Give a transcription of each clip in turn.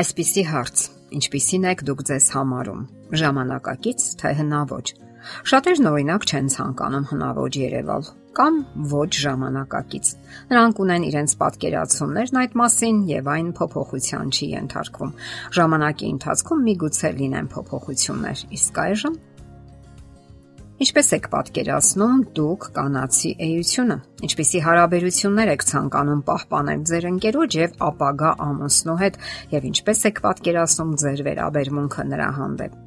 Այսպիսի հարց. Ինչպիսին եք դուք ձեզ համարում։ Ժամանակակից թե հնաոճ։ Շատերն օրինակ չեն ցանկանում հնաոճ Երևալ կամ ոչ ժամանակակից։ Նրանք ունեն իրենց պատկերացումներն այդ մասին եւ այն փոփոխության չի ենթարկվում։ Ժամանակի ընթացքում միգուցե լինեն փոփոխություններ, իսկ այժմ Ինչպես եք պատկերացնում դուք կանացի էությունը։ Ինչպիսի հարաբերություններ եք ցանկանում պահպանել ձեր ընկերոջ եւ ապագա ամուսնու հետ եւ ինչպես եք պատկերացնում ձեր վերաբերմունքը նրա հանդեպ։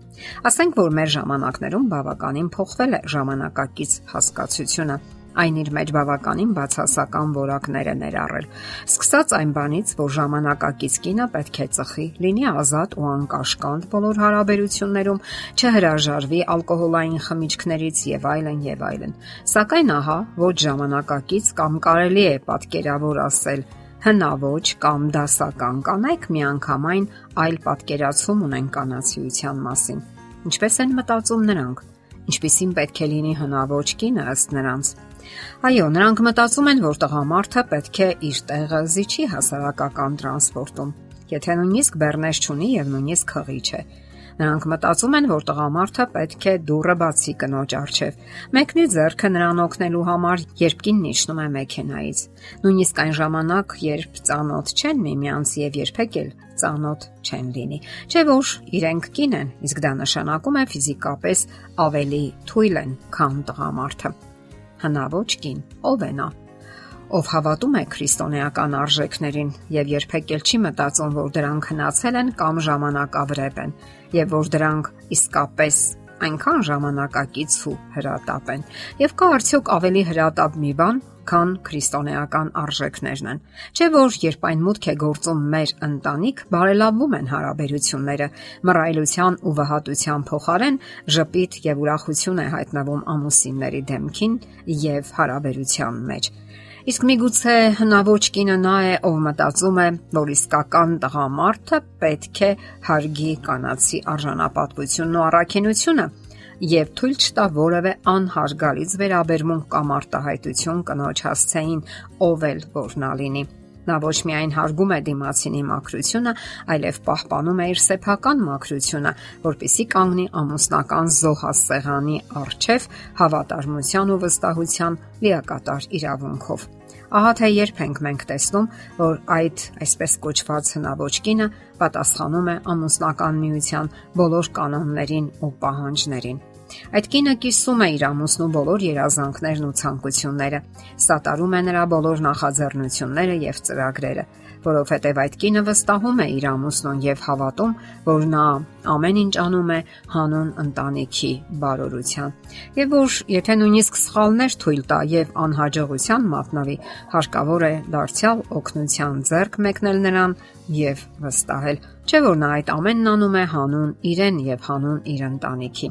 Ասենք որ մեր ժամանակներում բավականին փոխվել է ժամանակակից հասկացությունը Այն իր մեջ բավականին բացասական որակներ է ներառել։ Սկսած այն բանից, որ ժամանակակից կինը պետք է ծխի, լինի ազատ ու անկաշկանդ բոլոր հարաբերություններում, չհրաժարվի ալկոհոլային խմիչքներից եւ այլն եւ այլն։ Սակայն ահա, ոչ ժամանակակից կամ կարելի է պատկերավոր ասել, հնաոճ կամ դասական կանայք միանգամայն այլ պատկերացում ունեն կանացիության մասին։ Ինչպես են մտածում նրանք։ Ինչպիսին պետք է լինի հնաոճ կինը ըստ նրանց։ Այո, նրանք մտածում են, որ տղամարդը պետք է իր տեղը զիջի հասարակական տրանսպորտում, եթե նույնիսկ բեռնես չունի եւ նույնիսկ խղի չէ։ Նրանք մտածում են, որ տղամարդը պետք է դուրը բացի կնոջ առջև։ Մեկնի ձեռքը նրան օգնելու համար, երբ կինն իջնում է մեքենայից։ Նույնիսկ այն ժամանակ, երբ ծանոթ չեն միմյանց եւ երբեք էլ ծանոթ չեն լինի։ Չէ՞ որ իրենք կին են, իսկ դա նշանակում է ֆիզիկապես ավելի թույլ են, քան տղամարդը հնաոճ կին, ով է նա։ Ով հավատում է քրիստոնեական արժեքներին եւ երբեք էլ չի մտածում, որ դրանք հնացել են կամ ժամանակավրեպ են, եւ որ դրանք իսկապես այնքան ժամանակակից ու հրատապ են։ Եվ կա արդյոք ավելի հրատապ մի բան, քան քրիստոնեական արժեքներն են։ Չէ՞ որ երբ այն մուտք է գործում մեր ընտանիք, բարելավվում են հարաբերությունները, մռայլության ու վհատության փոխարեն ժպիտ եւ ուրախություն է հայտնվում ամուսինների դեմքին եւ հարաբերության մեջ։ Իսկ միգուցե հնաոճ կինը նա է, ով մտածում է, որ իսկական տղամարդը պետք է հարգի կանացի արժանապատվությունն ու առաքինությունը եւ թույլ չտա որևէ անհարգալից վերաբերմունք կամ արտահայտություն կնոջ հասցեին, ով էլ որ նա լինի։ Նա ոչ միայն հարգում է դիմացինի մաքրությունը, այլև պահպանում է իր սեփական մաքրությունը, որpիսի կանգնի ամուսնական զոհասեղանի առջև հավատարմության ու վստահության լիակատար իրավունքով։ Ահա թե երբ ենք մենք տեսնում, որ այդ այսպես կոչված հնաոճ կինը պատասխանում է ամուսնական միության բոլոր կանոններին ու պահանջներին։ Այդ կինը կիսում է իր ամուսնու բոլոր երազանքներն ու ցանկությունները, սատարում է նրա բոլոր նախաձեռնությունները եւ ծրագրերը, որովհետև այդ կինը վստահում է իր ամուսնուն եւ հավատում, որ նա ամեն ինչ անում է հանուն ընտանիքի բարօրության։ Եվ որ եթե նույնիսկ սխալներ թույլ տա եւ անհաջողության մատնավի, հարկավոր է դարձյալ օգնության ձեռք մեկնել նրան եւ վստահել, չէ՞ որ նա այդ ամենն անում է հանուն իրեն եւ հանուն իր ընտանիքի։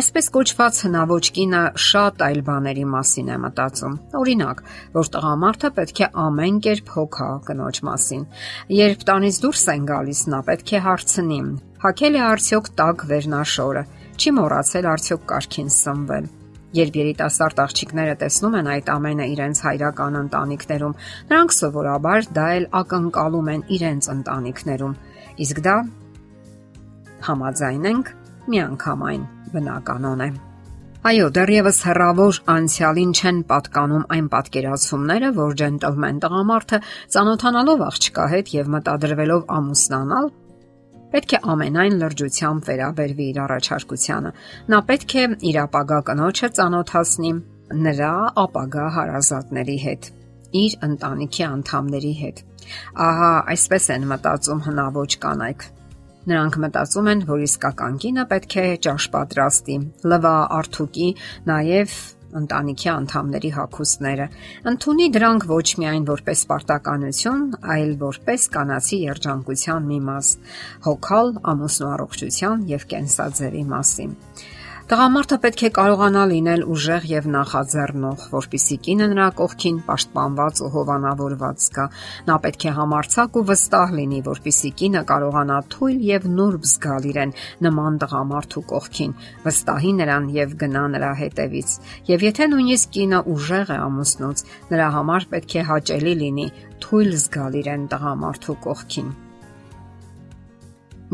Այսպես կոչված հնաոճ կինը շատ այլ բաների մասին է մտածում։ Օրինակ, որ տղամարդը պետք է ամեն կերպ հոգա կնոջ մասին։ Երբ տանից դուրս են գալիս, նա պետք է հարցնի. հակել է արդյոք տակ վերնաշորը, չի մոռացել արդյոք կարքին սնվել Երբ երիտասարդ աղջիկները տեսնում են այդ ամենը իրենց հայրական ընտանիքներում, նրանք սովորաբար դա էլ ակնկալում են իրենց ընտանիքներում։ Իսկ դա համաձայնենք միանգամայն բնականon է։ Այո, դեռևս հեռավոր անցյալին չեն պատկանում այն պատկերացումները, որ ջենտլմեն տղամարդը ծանոթանալով աղջկա հետ եւ մտադրվելով ամուսնանալ, պետք է ամենայն լրջությամբ վերաբերվի իր առաջարկությանը։ Նա պետք է իր ապագա կնոջը ծանոթացնի նրա ապագա հարազատների հետ, իր ընտանիքի անդամների հետ։ Ահա այսպես են մտածում հնաոճ կանայք։ Նրանք մտածում են, որ իսկական կինը պետք է ճաշ պատրաստի, լվա, արթուկի, նաև ընտանիքի անդամների հագուստները։ Ընթունի դրանք ոչ միայն որպես պարտականություն, այլ որպես կանացի երջանկության մի մաս, հոգալ ամուսնու առողջության եւ կենսաձևի մասին։ Տղամարդը պետք է կարողանա լինել ուժեղ եւ նախաձեռնող, որpիսի կինը նրա կողքին պաշտպանված ու հովանավորված զգա։ Նա պետք է համարցակ ու վստահ լինի, որpիսի կինը կարողանա թույլ եւ նուրբ զգալ իրեն նման տղամարդու կողքին, վստահի նրան եւ գնա նրա հետևից։ Եվ եթե նույնիսկ կինը ուժեղ է ամուսնուց, նրա համար պետք է հաճելի լինի թույլ զգալ իրեն տղամարդու կողքին։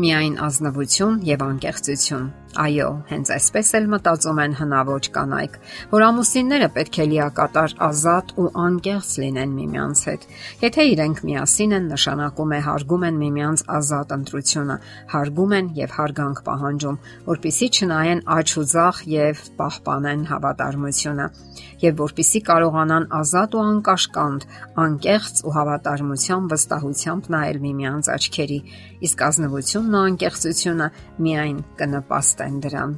միայն ազնվություն եւ անկեղծություն։ Այո, հենց այսպես էլ մտածում են հնաոճ կանայք, որ ամուսինները պետք է լիակատար ազատ ու անկեղծ լինեն միմյանց հետ։ Եթե իրենք միասին են, նշանակում է հարգում են միմյանց ազատ ընտրությունը, հարգում են եւ հարգանք պահանջում, որpիսի չնայեն աճ ու ձախ եւ պահպանեն հավատարմությունը եւ որpիսի կարողանան ազատ ու անկաշկանդ, անկեղծ ու հավատարմությամբ վստահությամբ նայել միմյանց աչքերի, իսկ ազնվությունն ու անկեղծությունը միայն կնպաստեն դրան։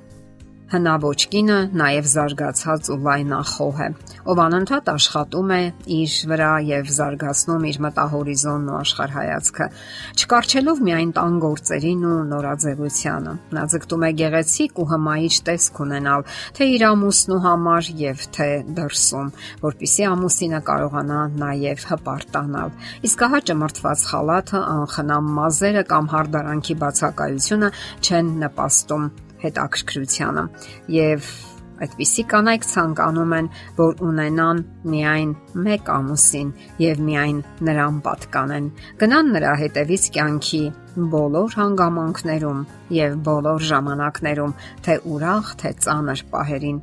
Հնաոճ կինը նաև զարգացած ու լայնախոհ է, ով անընդհատ աշխատում է իր վրա եւ զարգացնում իր մտահորիզոնն ու աշխարհայացքը, չկարչելով միայն տան գործերին ու նորաձևությանը։ Նա ձգտում է գեղեցիկ ու հմայիչ տեսք ունենալ, թե իր ամուսնու համար եւ թե դրսում, որpիսի ամուսինը կարողանա նաև հպարտանալ։ Իսկ ահա ճմրթված խալաթը, անխնամ մազերը կամ հարդարանքի բացակայությունը չեն նպաստում հետաքրքրությանը եւ այդպիսի կանայք ցանկանում են, որ ունենան միայն մեկ ամուսին եւ միայն նրան պատկանեն։ Գնան նրա հետևից կյանքի բոլոր հանգամանքներում եւ բոլոր ժամանակներում, թե ուրախ, թե ծանր պահերին։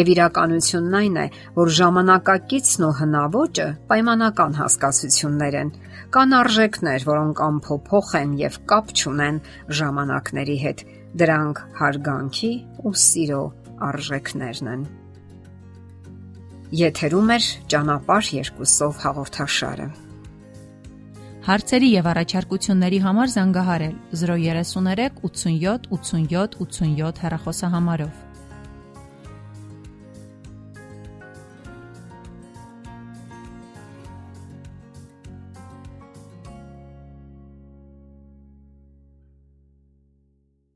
Եվ իրականությունն այն է, որ ժամանակակիցն ու հնավոճը պայմանական հասկացություններ են։ Կան արժեքներ, որոնք ամփոփող են եւ կապ չունեն ժամանակների հետ Դրանք հարգանքի ու սիրո արժեքներն են։ Եթերում է ճանապարհ երկուսով հաղորդաշարը։ Հարցերի եւ առաջարկությունների համար զանգահարել 033 87 87 87 հեռախոսահամարով։